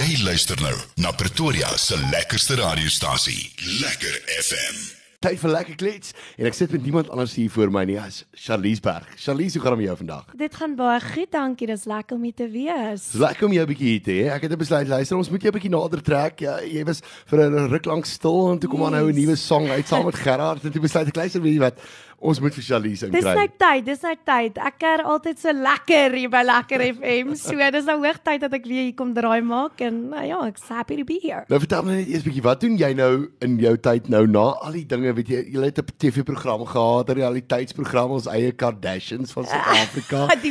Jy luister nou na Pretoria se lekkerste radiostasie, Lekker FM. Tyd vir lekker klets en ek sit met niemand anders hier voor my nie as Charlize Berg. Charlize, hoe gaan dit met jou vandag? Dit gaan baie goed, dankie. Dis lekker om hier te wees. Dis lekker om jou 'n bietjie hier te hê. Ek het besluit luister, ons moet jou 'n bietjie nader trek. Ja, jy was vir 'n ruk lank stil en toe kom aan nou 'n nuwe song uit saam met Gerard en toe besluit ek luister weet jy wat, ons moet vir Charlize Dis nou inkry. tyd, dis nou tyd. Ek kuier altyd so lekker hier by Lekker FM. So dis nou hoogtyd dat ek weer hier kom draai maak en nou ja, ek's happy to be here. Nou vertel my net eers bietjie, wat doen jy nou in jou tyd nou na al die dinge, weet jy, jy het 'n TV-program gehad, 'n realiteitsprogram ons eie Kardashians van Suid-Afrika.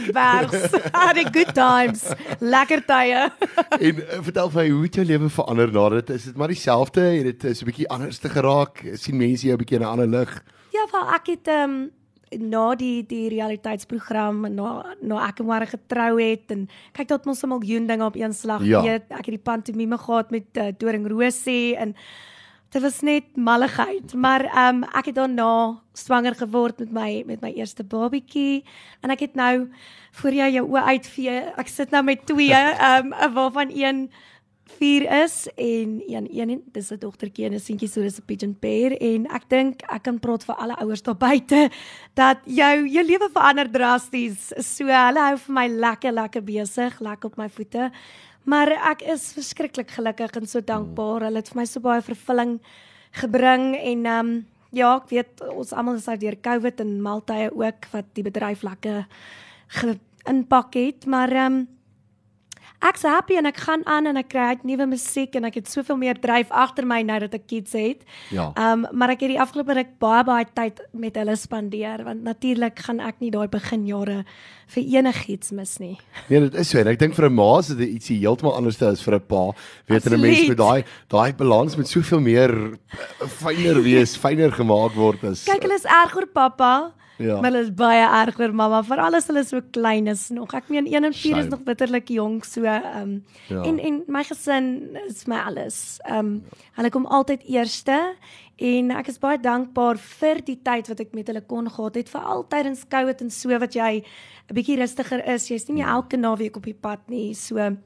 Die good times. Lekker tye. en uh, vertel vir my, hoe het jou lewe verander na dit? Is dit maar dieselfde? Het dit so 'n bietjie anders te geraak? sien mense jou 'n bietjie in 'n ander lig? Ja, wel ek het ehm um, na die die realiteitsprogram na na ek en Mara getrou het en kyk tot ons 'n miljoen dinge op een slag Ja. weet. Ek het die pantomime gehad met uh, Doring Rosie en dit was net malligheid. Maar ehm um, ek het daarna swanger geword met my met my eerste babatjie en ek het nou voor jy jou oë uitvee. Ek sit nou met twee ehm um, waarvan een 4 is en een een dis 'n dogtertjie en 'n seentjie so dis 'n pigeon pair en ek dink ek kan praat vir alle ouers daar buite dat jou jou lewe verander drasties. So hulle hou vir my lekker lekker besig, lekker op my voete. Maar ek is verskriklik gelukkig en so dankbaar. Hulle het vir my so baie vervulling gebring en ehm um, ja, ek weet ons almal is uit deur COVID en maltye ook wat die bedryf lekker geïmpak het, maar ehm um, Ek's happy en ek gaan aan en ek kry uit nuwe musiek en ek het soveel meer dryf agter my nou dat ek kids het. Ja. Ehm um, maar ek het die afgelope ruk baie baie tyd met hulle spandeer want natuurlik gaan ek nie daai beginjare vir enigiets mis nie. Nee, dit is so. En ek dink vir 'n ma is dit ietsie heeltemal anders as vir 'n pa. Weet jy, 'n mens met daai daai balans met soveel meer uh, fyner wees, fyner gemaak word as Kyk, hulle is erg oor pappa. Ja. Maar hulle is baie erg oor mamma, veral as hulle so klein is nog. Ek meen 1 en 4 is nog bitterlik jonk, so ehm um, Ja. en en my gesin is my alles. Ehm um, hulle kom altyd eerste en ek is baie dankbaar vir die tyd wat ek met hulle kon gehad het, veral tydens COVID en so wat jy 'n bietjie rustiger is. Jy's nie meer elke naweek op die pad nie. So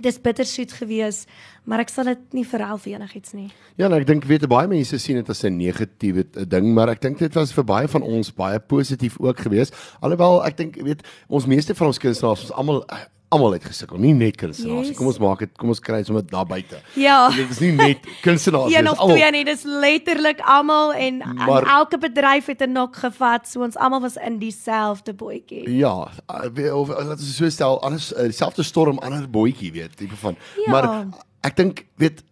dis bittersoet gewees, maar ek sal dit nie verhel vir enigiets nie. Ja, en ek dink weet baie mense sien dit as 'n negatiewe ding, maar ek dink dit was vir baie van ons baie positief ook geweest. Alhoewel ek dink weet ons meeste van ons kunstenaars ons almal almal het gesukkel, nie net kunstenaars nie. Yes. Kom ons maak dit, kom ons kry sommer daar buite. Ja. Dit is nie net kunstenaars, Een dis almal. twee nie, dis letterlik almal en, Maar- en elke bedryf het 'n nok gevat, so ons almal was in dieselfde bootjie. Ja, we- of uh, laat ons so stel, anders uh, dieselfde storm, ander bootjie, weet, tipe van. Ja. Maar ek dink weet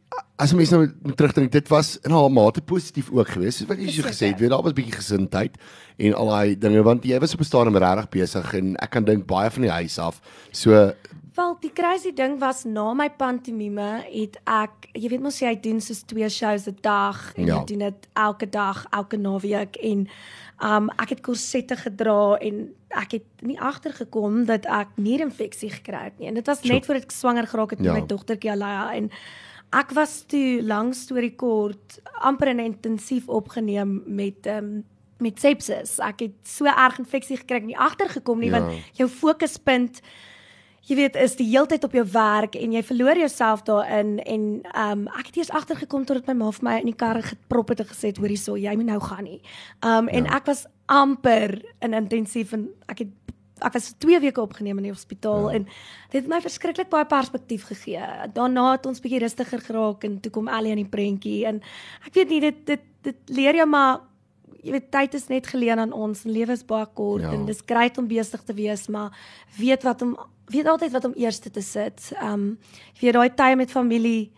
as mense nou terugdink, dit was in 'n mate positief ook geweest. Soos wat jy so gesê het, weet daar was 'n bietjie gesindheid en al daai dinge want jy was op 'n stadium regtig besig en ek kan dink baie van die huis af. So Wel, die crazy ding was na my pantomime het ek, jy weet mos jy doen soos twee shows 'n dag en Ja. jy doen dit elke dag, elke naweek en um ek het korsette gedra en ek het nie agtergekom dat ek nierinfeksie gekry het nie. En dit was net voordat ek swanger geraak het met Ja. my dogtertjie Alaya en ek was toe lank storie kort amper in intensief opgeneem met um met sepsis. Ek het so erg infeksie gekry en nie agtergekom nie Ja. want jou fokuspunt jy weet is die heeltyd op jou werk en jy verloor jouself daarin en um ek het eers agtergekom totdat my ma vir my in die kar geprop het en gesê het hoorie so jy moet nou gaan nie. Um en ek was amper in intensief en ek het ek was vir 2 weke opgeneem in die hospitaal ja. en dit het my verskriklik baie perspektief gegee. Daarna het ons bietjie rustiger geraak en toe kom Ellie in die prentjie en ek weet nie dit dit dit leer jou maar jy weet tyd is net geleen aan ons en lewe is baie kort Ja. en dis grait om besig te wees maar weet wat om weet altyd wat om eerste te sit. Um jy weet daai tye met familie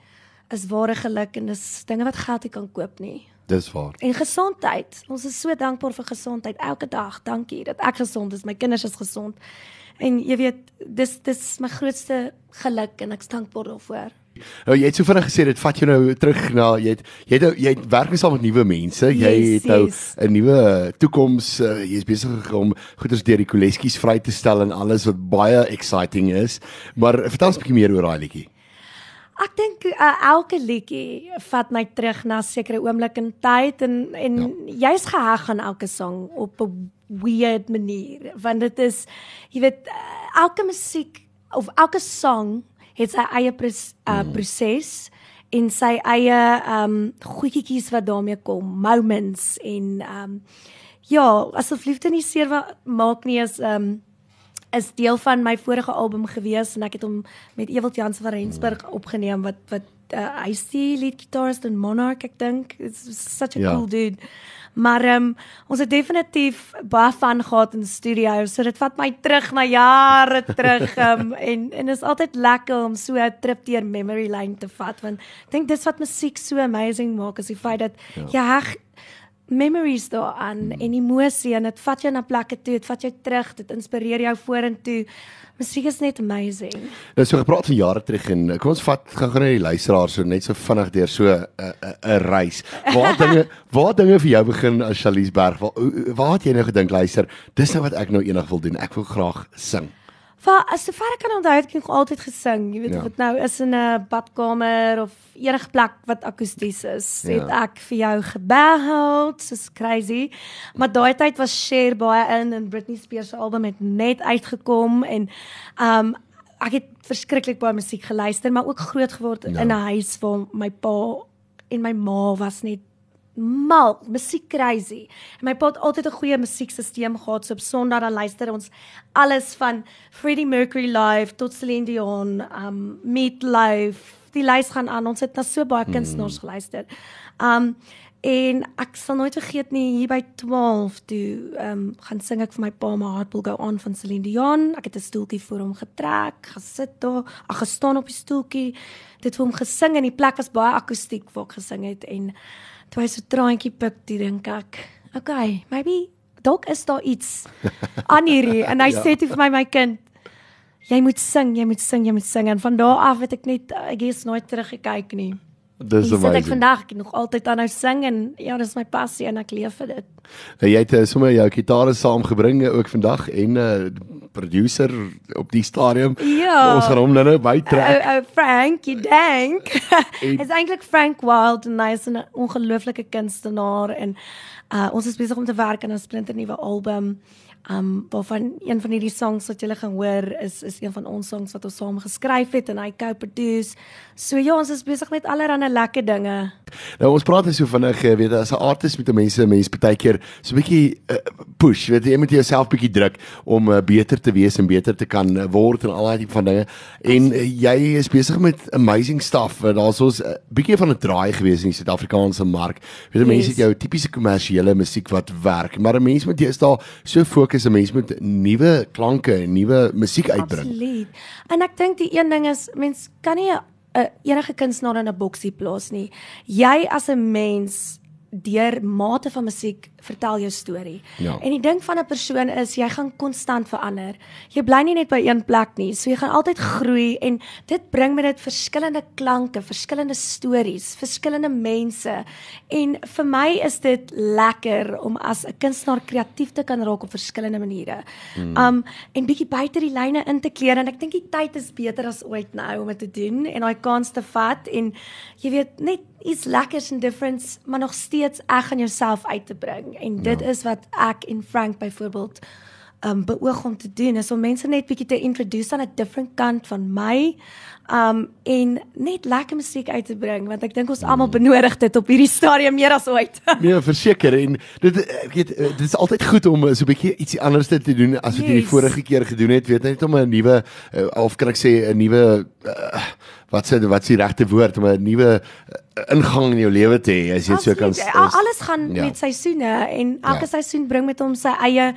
is ware geluk en dis dinge wat geld nie kan koop nie. Dis waar. En gesondheid. Ons is so dankbaar vir gesondheid elke dag. Dankie dat ek gesond is, my kinders is gesond. En jy weet, dis dis my grootste geluk en ek's dankbaar daarvoor. Nou jy het so vinnig gesê dit vat jou nou terug na jy het jy het nou, jy het werk saam met nuwe mense. Jy Yes, het nou yes. 'n nuwe toekoms. Uh, jy is besig om goeders deur die koleskies vry te stel en alles wat baie exciting is. Maar vertel ons 'n bietjie meer oor daai liedjie. Ek dink uh, elke liedjie vat my terug na 'n sekere oomblik in tyd en en ja. jy's geheg aan elke sang op 'n weird manier want dit is jy weet uh, elke musiek of elke sang het sy eie pres, uh, proses en sy eie um goedjies wat daarmee kom, moments en um ja, asof liefde nie seer maak nie is um is deel van my vorige album gewees en ek het hom met Ewald Jansen van Rensburg opgeneem wat wat uh, hy die lead guitarist in Monarch ek dink it's such a ja. cool dude maar um, ons het definitief baie van gehad in die studio so dit vat my terug na jare terug um, en en is altyd lekker om so 'n trip deur memory lane te vat want ek dink dis wat musiek so amazing maak is die feit dat ja. jy heg memories daaraan hmm. en emosie en dit vat jou na plekke toe, dit vat jou terug, dit inspireer jou vorentoe. Musiek is net amazing. Nou so gepraat van jare terug en kom ons vat gaan gaan net die luisteraars so net so vinnig deur so 'n 'n reis. Waar dinge waar dinge vir jou begin as Charlize Berg? Waar, waar het jy nou gedink luister, dis nou wat ek nou eendag wil doen. Ek wil graag sing. Vir as sover ek kan onthou, het ek altyd gesing. Jy weet ja. of dit nou is in 'n badkamer of enige plek wat akoesties is, ja. het ek vir jou gebel. It's crazy. Maar daai tyd was Cher baie in en Britney Spears se album het net uitgekom en um ek het verskriklik baie musiek geluister, maar ook groot geword ja. in 'n huis waar my pa en my ma was net mal musiek crazy. En my pa het altyd 'n goeie musiekstelsel gehad. So op Sondag dan luister ons alles van Freddie Mercury live tot Celine Dion, um Meat Life. Die lys gaan aan. Ons het na so baie mm. kunstenaars geluister. Um en ek sal nooit vergeet nie hier by 12 toe um gaan sing ek vir my pa my heart will go on van Celine Dion. Ek het 'n stoeltjie vir hom getrek, gesit daar, ag gestaan op die stoeltjie. Dit vir hom gesing en die plek was baie akoestiek waar ek gesing het en toe hy so traantjie pik, toe dink ek, okay, maybe dalk is daar iets aan hierdie en hy ja. sê toe vir my my kind, jy moet sing, jy moet sing, jy moet sing en van daar af het ek net ek het nooit teruggekyk nie. Dis amazing. Ek vandag ek nog altyd aanhou sing en ja, dis my passie en ek leef vir dit. Nou, jy het uh, sommer jou gitare saamgebring ook vandag en uh, eh, producer op die stadium. Ja. Ons gaan hom nou bytrek. O uh, uh, Frank, jy dink. Hy's eintlik Frank Wild en hy's 'n ongelooflike kunstenaar en uh, ons is besig om te werk aan 'n splinter nuwe album. Um waarvan een van hierdie songs wat julle gaan hoor is is een van ons songs wat ons saam geskryf het en hy co-produce. So ja, ons is besig met allerlei lekker dinge. Nou ons praat net so vinnig, eh, weet as 'n artist met mense, mense baie keer so 'n bietjie uh, push, weet jy, moet jy jouself bietjie druk om uh, beter te wees en beter te kan word en al daai tipe van dinge. En uh, jy is besig met amazing stuff. Uh, Daar's ons 'n uh, bietjie van 'n draai gewees in die Suid-Afrikaanse mark. Weet jy, yes. mense het jou tipiese kommersiële musiek wat werk, maar 'n mens moet jy is daar so fokus 'n mens moet nuwe klanke en nuwe musiek uitbring. Absoluut. En ek dink die een ding is mens kan nie 'n enige kunstenaar in 'n boksie plaas nie. Jy as 'n mens deur mate van musiek vertel jou storie. Ja. En die ding van 'n persoon is jy gaan konstant verander. Jy bly nie net by een plek nie, so jy gaan altyd groei en dit bring met dit verskillende klanke, verskillende stories, verskillende mense. En vir my is dit lekker om as 'n kunstenaar kreatief te kan raak op verskillende maniere. Hmm. Um en bietjie buite die lyne in te kleer en ek dink die tyd is beter as ooit nou om dit te doen en daai kans te vat en jy weet net iets lekkers en different, maar nog steeds eg aan jouself uit te bring. En dit ja. is wat ek en Frank byvoorbeeld um beoog om te doen is om mense net bietjie te introduce aan 'n different kant van my um en net lekker musiek uit te bring want ek dink ons almal mm. benodig dit op hierdie stadium meer as ooit. nee, verseker en dit ek weet dit is altyd goed om so 'n bietjie ietsie anders te doen as wat jy die vorige keer gedoen het, weet net om 'n nuwe uh, of kan ek sê 'n nuwe uh, wat sê wat s'ie regte woord om 'n nuwe ingang in jou lewe te hê as jy so kan is, alles gaan ja. met seisoene en elke ja. seisoen bring met hom sy eie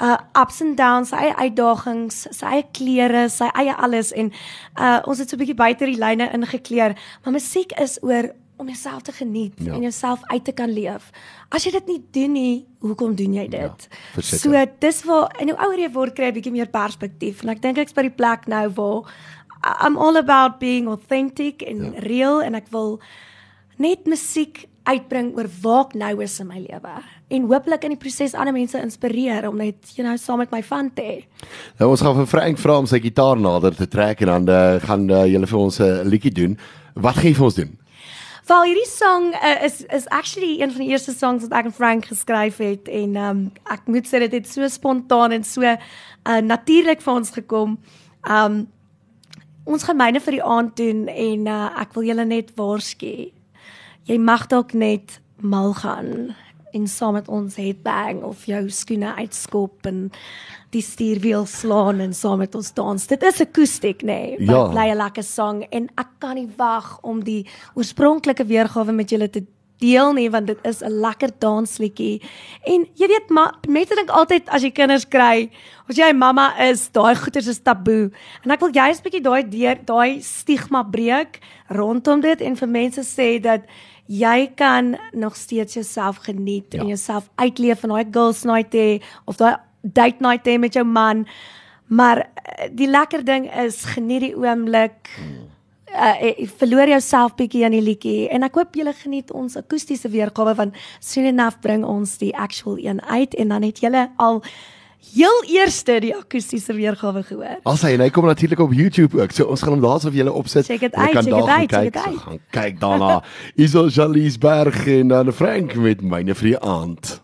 uh ups and downs, sy eie uitdagings, sy eie klere, sy eie alles en uh ons het so 'n bietjie buite die lyne ingekleer, maar musiek is oor om jouself te geniet ja. en jouself uit te kan leef. As jy dit nie doen nie, hoekom doen jy dit? Ja, so dis waar en hoe ouer jy word, kry jy 'n bietjie meer perspektief en ek dink ek's by die plek nou waar I'm all about being authentic en ja. real en ek wil net musiek uitbring oor waar ek nou is in my lewe en hopelik in die proses ander mense inspireer om net you know saam met my van te hê. Nou ons gaan vir Frank vra om sy gitaar nader te trek en dan uh, gaan uh, julle vir ons 'n uh, liedjie doen. Wat gaan jy vir ons doen? Val hierdie song uh, is is actually een van die eerste songs wat ek en Frank geskryf het en um, ek moet sê dit het so spontaan en so uh, natuurlik vir ons gekom. Um ons gaan myne vir die aand doen en uh, ek wil julle net waarsku. Jy mag dalk net mal gaan en saam met ons headbang of jou skoene uitskop en die stuurwiel slaan en saam met ons dans. Dit is akoestiek, nê? Nee, Ja. Bly 'n lekker sang en ek kan nie wag om die oorspronklike weergawe met julle te deel nie want dit is 'n lekker dansliedjie. En jy weet maar mense dink altyd as jy kinders kry, as jy 'n mamma is, daai goeters is taboe. En ek wil juist 'n bietjie daai daai stigma breek rondom dit en vir mense sê dat jy kan nog steeds jouself geniet ja. en jouself uitleef in daai girls night hê of daai date night hê met jou man. Maar eh, die lekker ding is geniet die oomblik. Uh, uh, verloor jouself bietjie aan die liedjie en ek hoop julle geniet ons akoestiese weergawe want soon enough bring ons die actual een uit en dan het julle al heel eerste die akoestiese weergawe gehoor. As hy en hy kom natuurlik op YouTube ook. So ons gaan hom daarso vir julle opsit. Check it kan check daar it gaan uit, check kyk. it So uit. Gaan kyk daarna. Hierso Jalies Berg en dan Frank met myne vir die aand.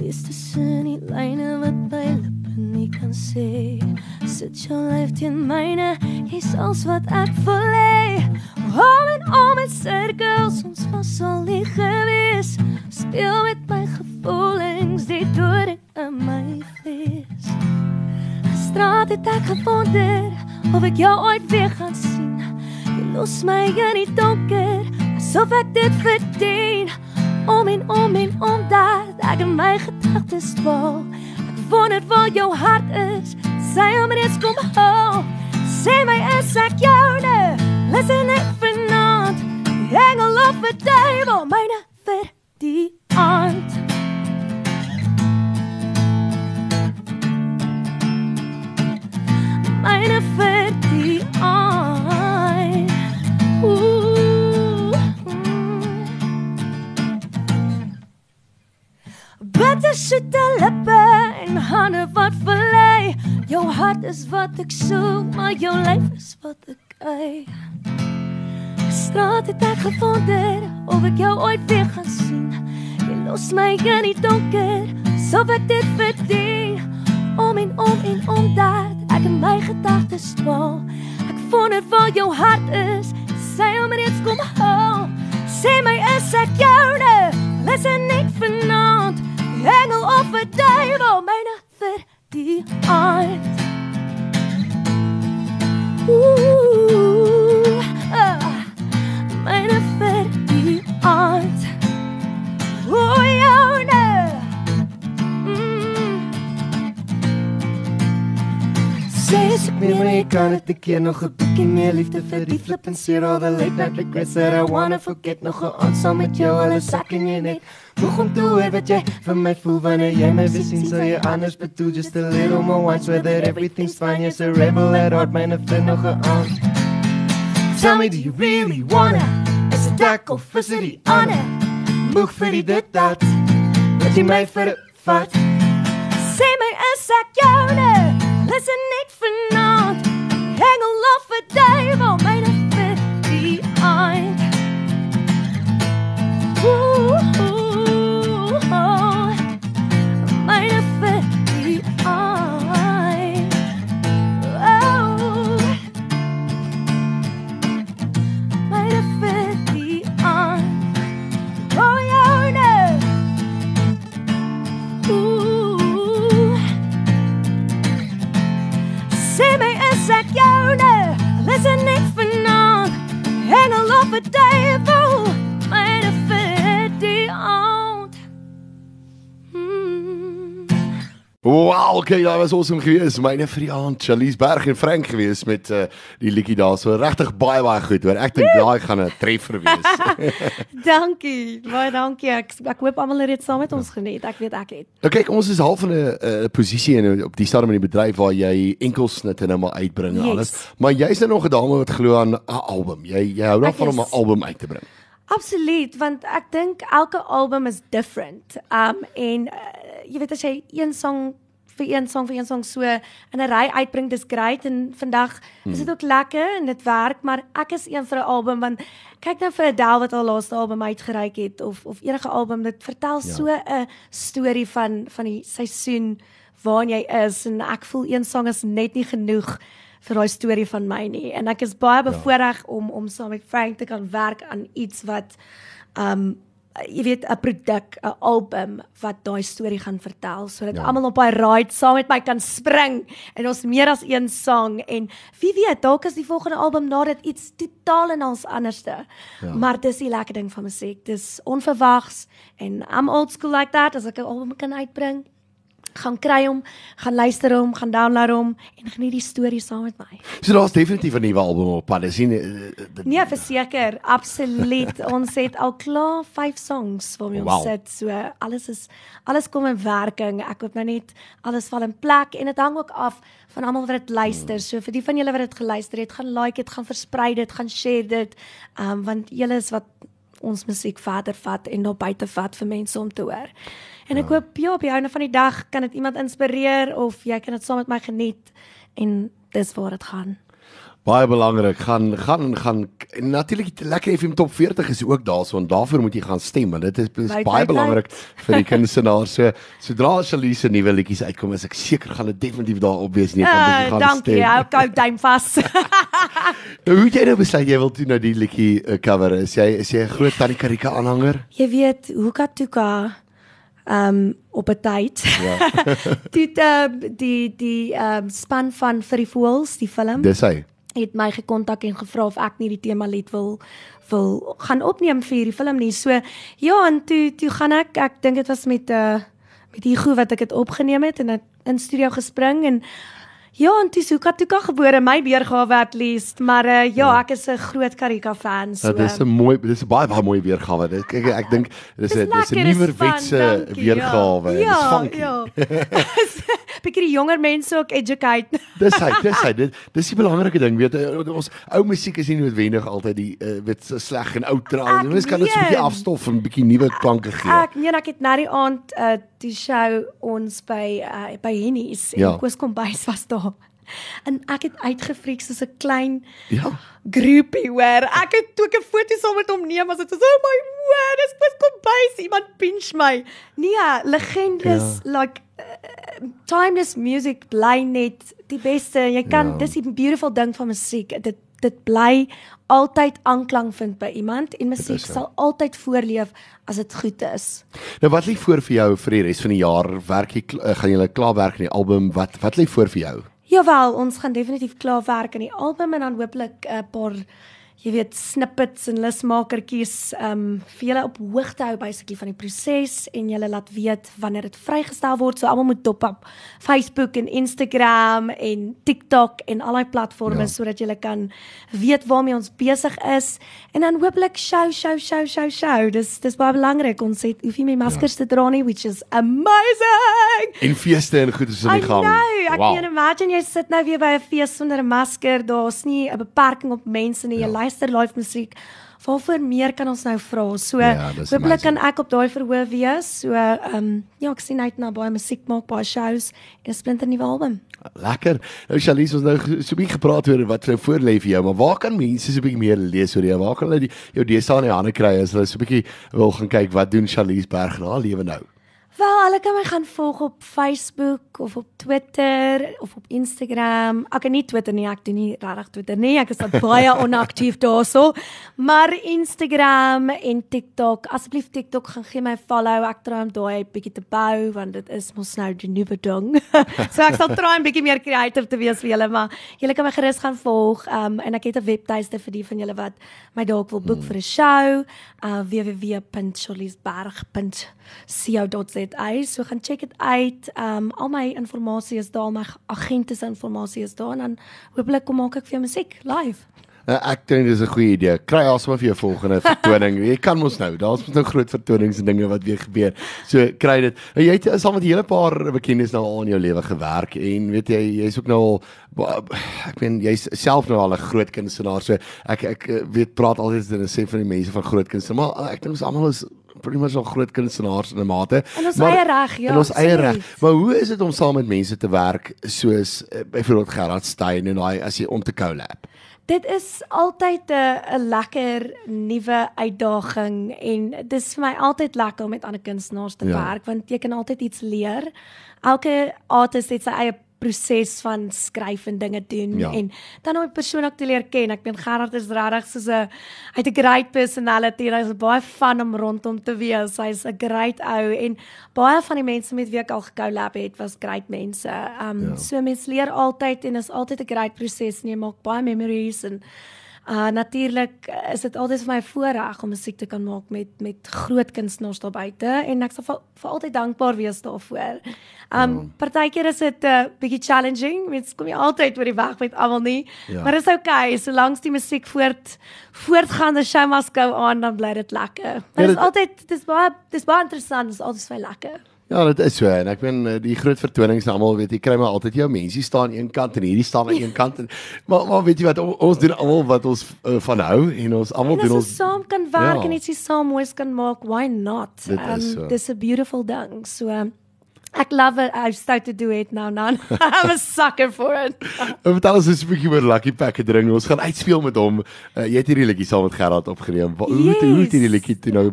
Dis tussen die lyne wat my lippe nie kan sê. Sit jou lyf teen myne, jy's als wat ek wil hê. Om en om in sirkels, ons was al nie gewees. Speel met my gevoelens, die doring in my vlees. Gisterand het ek gewonder of ek jou ooit weer gaan sien. Jy los my in die donker, asof ek dit verdien. Om en om en om dat ek in my gedagtes dwaal. Ek wonder waar jou hart is. Sy hom reeds kom haal. Sê my is ek joune. Ek soek, maar jou lyf is wat ek eie. Straat het ek gewonder of ek jou ooit weer gaan sien. Jy los my in die donker, so ek dit verdien. Om en om en om dat ek in my gedagtes dwaal. Ek wonder waar jou hart is, sy hom reeds kom haal. Sê my is ek joune, listen ek vanaand. Engel of 'n duiwel, myne vir die aand. Ooh, ah, myne vir die aand. O, Sê as ek meer maar ek kan dit 'n keer nog 'n bietjie meer liefde vir die flip and see all the late night regrets that I wanna forget nog 'n aand saam met jou al 'n sak in jou nek. Moeg om te hoor wat jy van my voel wanneer jy my weer sien sal jy anders bedoel. Just a little more once whether everything's fine. Yes a rebel at heart myne vir nog 'n aand. Tell me do you really wanna? Is it dak of is it die ander Moeg vir die dit dat Wat jy my vir vat Sê my is ek joune Listen net vanaand Engel of 'n duiwel myne okay, daai was awesome geweest. Myne vir die aand, Jalies Berg en Frank geweest met uh, die liedjie daar. So regtig baie baie goed hoor. Ek dink daai gaan 'n treffer wees. Dankie. Baie dankie. Ek ek hoop almal het dit saam met ons geniet. Ek weet ek het. Nou kyk, ons is half in 'n uh, posisie in op die stadium in die bedryf waar jy enkelsnitte nou maar uitbring en Yes. alles. Maar jy's nou nog 'n dame wat glo aan 'n album. Jy jy hou daarvan om 'n album uit te bring. Absoluut, want ek dink elke album is different. Um en uh, jy weet as jy een sang vir een song vir een song so in 'n ry uitbring, dis great. En vandag is dit ook lekker en dit werk, maar ek is een vir 'n album want kyk nou vir Adele wat haar laaste album uitgereik het of of enige album dit vertel Ja. so 'n storie van van die seisoen waarin jy is. En ek voel een sang is net nie genoeg vir daai storie van my nie. En ek is baie bevoorreg om om saam met Frank te kan werk aan iets wat um jy weet 'n produk, 'n album wat daai storie gaan vertel sodat Ja. almal op daai ride saam met my kan spring en ons meer as een sang en wie weet dalk is die volgende album na dit iets totaal en als anderste. Ja. Maar dis die lekker ding van musiek. Dis onverwags en I'm old school like that as ek 'n album kan uitbring gaan kry hom, gaan luister hom, gaan download hom en geniet die storie saam met my. So daar's definitief 'n nuwe album op pad. Dis nie eh, dit- Nee, verseker, absoluut. ons het al klaar 5 songs waarmee ons Wow. sit. So alles is alles kom in werking. Ek hoop nou net alles val in plek en dit hang ook af van almal wat dit luister. So vir die van julle wat dit geluister het, gaan like dit, gaan versprei dit, gaan share dit. Ehm um, want julle is wat ons musiek verder vat en daar buite vat vir mense om te hoor. En ek hoop ja, op die einde van die dag kan dit iemand inspireer of jy kan dit saam met my geniet en dis waar dit gaan. baie belangrik. Gaan gaan gaan en natuurlik lekker FM top 40 is ook daarso en daarvoor moet jy gaan stem want dit is, is baie belangrik vir die kunstenaar. So sodra Shalise nuwe liedjies uitkom, is ek seker gaan dit definitief daarop wees nie kan jy gaan dankie. stem. Hou gou duim vas. Nou hoe jy nou besluit jy wil toe nou die liedjie uh, cover? Is jy is jy 'n groot Tannie Karika aanhanger? Jy weet, Hoeka Tuka um op 'n tyd. Ja. Toe uh, die die um span van vir die voels, die film, Dis hy. het my gekontak en gevra of ek nie die tema lied wil wil gaan opneem vir hierdie film nie. So ja, en toe toe gaan ek, ek dink dit was met 'n uh, met Hugo wat ek dit opgeneem het en in studio gespring en Ja, en dis Hoeka Tuka gebore, my weergawe at least, maar uh, ja, ja, ek is 'n groot Karika fan. So Ja, dis 'n mooi dis 'n baie baie mooi weergawe. Dit ek ek dink dis 'n dis 'n lekker, nuwe dis fun, wetse dankie, weergawe. Ja, Dis funky. ja. Bietjie die jonger mense ook educate. Dis hy, dis hy. Dit dis die belangrike ding, weet ons ou musiek is nie noodwendig altyd die uh, weet so sleg en ou trou. Ek Mens kan dit so 'n bietjie weet. afstof en 'n bietjie nuwe klanke gee. Ek meen ek het na die aand uh die show ons by uh, by Hennies en Ja. Koos Kombuis was daar. En ek het uitgefriek soos 'n klein Ja. groepie hoor. Ek het toe 'n foto saam met hom neem, as dit so oh my word, dis Koos Kombuis, iemand pinch my. Nee, legendes ja. like timeless music bly net die beste. Jy kan Ja. dis die beautiful ding van musiek. Dit dit bly altyd aanklank vind by iemand en musiek sal altyd voorleef as dit goed is. Nou wat lê voor vir jou vir die res van die jaar? Werk jy uh, gaan jy klaar werk aan die album? Wat wat lê voor vir jou? Jawel, ons gaan definitief klaar werk aan die album en dan hooplik 'n paar jy weet snippets en lusmakertjies um vir julle op hoogte hou basically van die proses en julle laat weet wanneer dit vrygestel word. So almal moet dop op Facebook en Instagram en TikTok en al daai platforms Ja. sodat julle kan weet waarmee ons besig is en dan hooplik show show show show show. Dis dis baie belangrik. Ons het hoef nie meer maskers ja. te dra nie, which is amazing. En feeste en goed is aan I die gang. know. Ek wow. meen imagine jy sit nou weer by 'n fees sonder 'n masker. Daar's nie 'n beperking op mense nie. Jy ja. Luister live musiek. Waarvoor meer kan ons nou vra? So Ja, hopelik kan ek op daai verhoog wees. So ehm um, ja, ek sien uit na baie musiek maak, baie shows en 'n splinter nuwe album. Lekker. Nou Charlize ons nou so 'n bietjie gepraat oor wat nou voorlê vir jou, maar waar kan mense so 'n bietjie meer lees oor jou? Waar kan hulle die jou deesdae in die hande kry as hulle so 'n bietjie wil gaan kyk wat doen Charlize Berg na haar lewe nou? Wel, hulle kan my gaan volg op Facebook of op Twitter of op Instagram. Ek kan nie Twitter nie, ek doen nie regtig Twitter nie. Ek is al baie onaktief daarso. Maar Instagram en TikTok, asseblief TikTok gaan gee my follow. Ek probeer om daai bietjie te bou want dit is mos nou die nuwe ding. so ek sal probeer 'n bietjie meer kreatief te wees vir julle, maar julle kan my gerus gaan volg. Um en ek het 'n webtuiste vir die van julle wat my dalk wil boek mm. vir 'n show. Uh www.charliesberg.co.za So gaan check dit uit. Um al my inligting is daar, my agente se inligting is daar en dan hopelik kom maak ek vir jou musiek live. Uh, ek dink dis 'n goeie idee. Kry asem vir jou volgende vertoning. jy kan mos nou. Daar's mos nou groot vertonings en dinge wat weer gebeur. So kry dit. Nou, jy het saam met 'n hele paar bekendes nou al in jou lewe gewerk en weet jy jy's ook nou al ek meen jy's self nou al 'n groot kunstenaar. So ek ek eh, weet praat altyd en sê van die mense van groot kunste, maar ek dink ons almal is pretty much al groot kunstenaars in 'n mate. In ons eie reg, ja, In ons eie reg. Maar hoe is dit om saam met mense te werk soos uh, byvoorbeeld Gerard Stein en daai as jy om te collab? Dit is altyd 'n 'n lekker nuwe uitdaging en dis vir my altyd lekker om met ander kunstenaars te Ja. werk want jy kan altyd iets leer. Elke artist het sy eie proses van skryf en dinge doen Ja. en dan om 'n persoon ook te leer ken. Ek meen Gerard is regtig soos 'n hy't 'n great personality hy's baie fun om rondom te wees. Hy's 'n great ou en baie van die mense met wie ek al gecollab het was great mense. Um ja. so mense leer altyd en is altyd 'n great proses en jy maak baie memories en Uh natuurlik uh, is dit altyd vir my voorreg om musiek te kan maak met met groot kunstenaars daar buite en ek sal vir, vir altyd dankbaar wees daarvoor. Um ja. partykeer is dit 'n uh, bietjie challenging, mens kom jy altyd oor die weg met almal nie, Ja. maar dit is okay, solank die musiek voort voortgaan, the show must go on, dan bly dit lekker. Maar Ja, dit is altyd dis baie dis baie interessant, dis altyd baie lekker. Ja, dit is so en ek ben eh, die groot vertonings almal weet jy kry maar altyd jou mense staan aan een kant en hierdie staan aan een kant en maar maar weet jy wat o- ons doen almal wat ons uh, van hou en ons almal doen ons saam kan werk Ja. en ietsie saam moois kan maak, why not? Dit is so. dis 'n beautiful ding. So um, ek love it. I've started to do it now now. I'm a sucker for it. Vertel ons eens 'n bietjie oor Lucky Packaging. Ons gaan uitspeel met hom. Uh, jy het hierdie liedjie saam met Gerard opgeneem. Wa- Hoe het- hoe het hierdie Yes. liedjie toe nou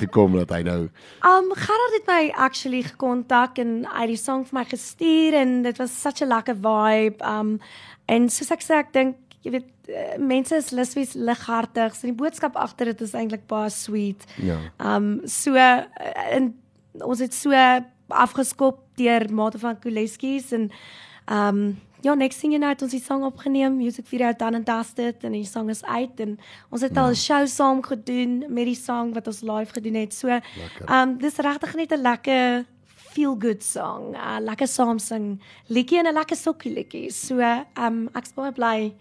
gekom dat hy nou Um Gerard het my actually gekontak en hy het die song vir my gestuur en dit was such a lekker vibe. Um en soos ek sê, ek dink jy weet eh, mense is luswies lighartig. So die boodskap agter dit is eintlik baie sweet. Ja. Um so uh, en ons het so afgeskop deur Mate van Kuleskies en um ja, next thing you know het ons die song opgeneem, music video done and dusted en die song is uit en ons het al 'n show saam gedoen met die song wat ons live gedoen het. So um dis regtig net 'n lekker feel good song. 'n Lekker saam sing liedjie en 'n lekker sokkie liedjie. So um ek's baie bly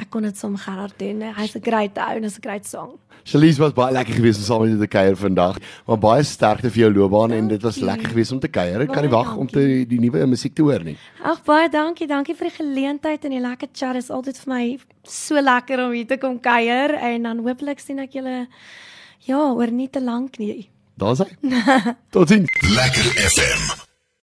ek kon dit saam Gerard doen. Hy's 'n great ou en 'n great song. Charlize was baie lekker geweest om saam met jou te kuier vandag. Maar baie sterkte vir jou loopbaan en dit was lekker geweest om te kuier. Ek kan nie wag om te die nuwe musiek te hoor nie. Ag baie dankie, dankie vir die geleentheid en die lekker chat. Dit is altyd vir my so lekker om hier te kom kuier en dan hopelik sien ek julle ja, oor nie te lank nie. Daar's hy. Totsiens. Lekker FM.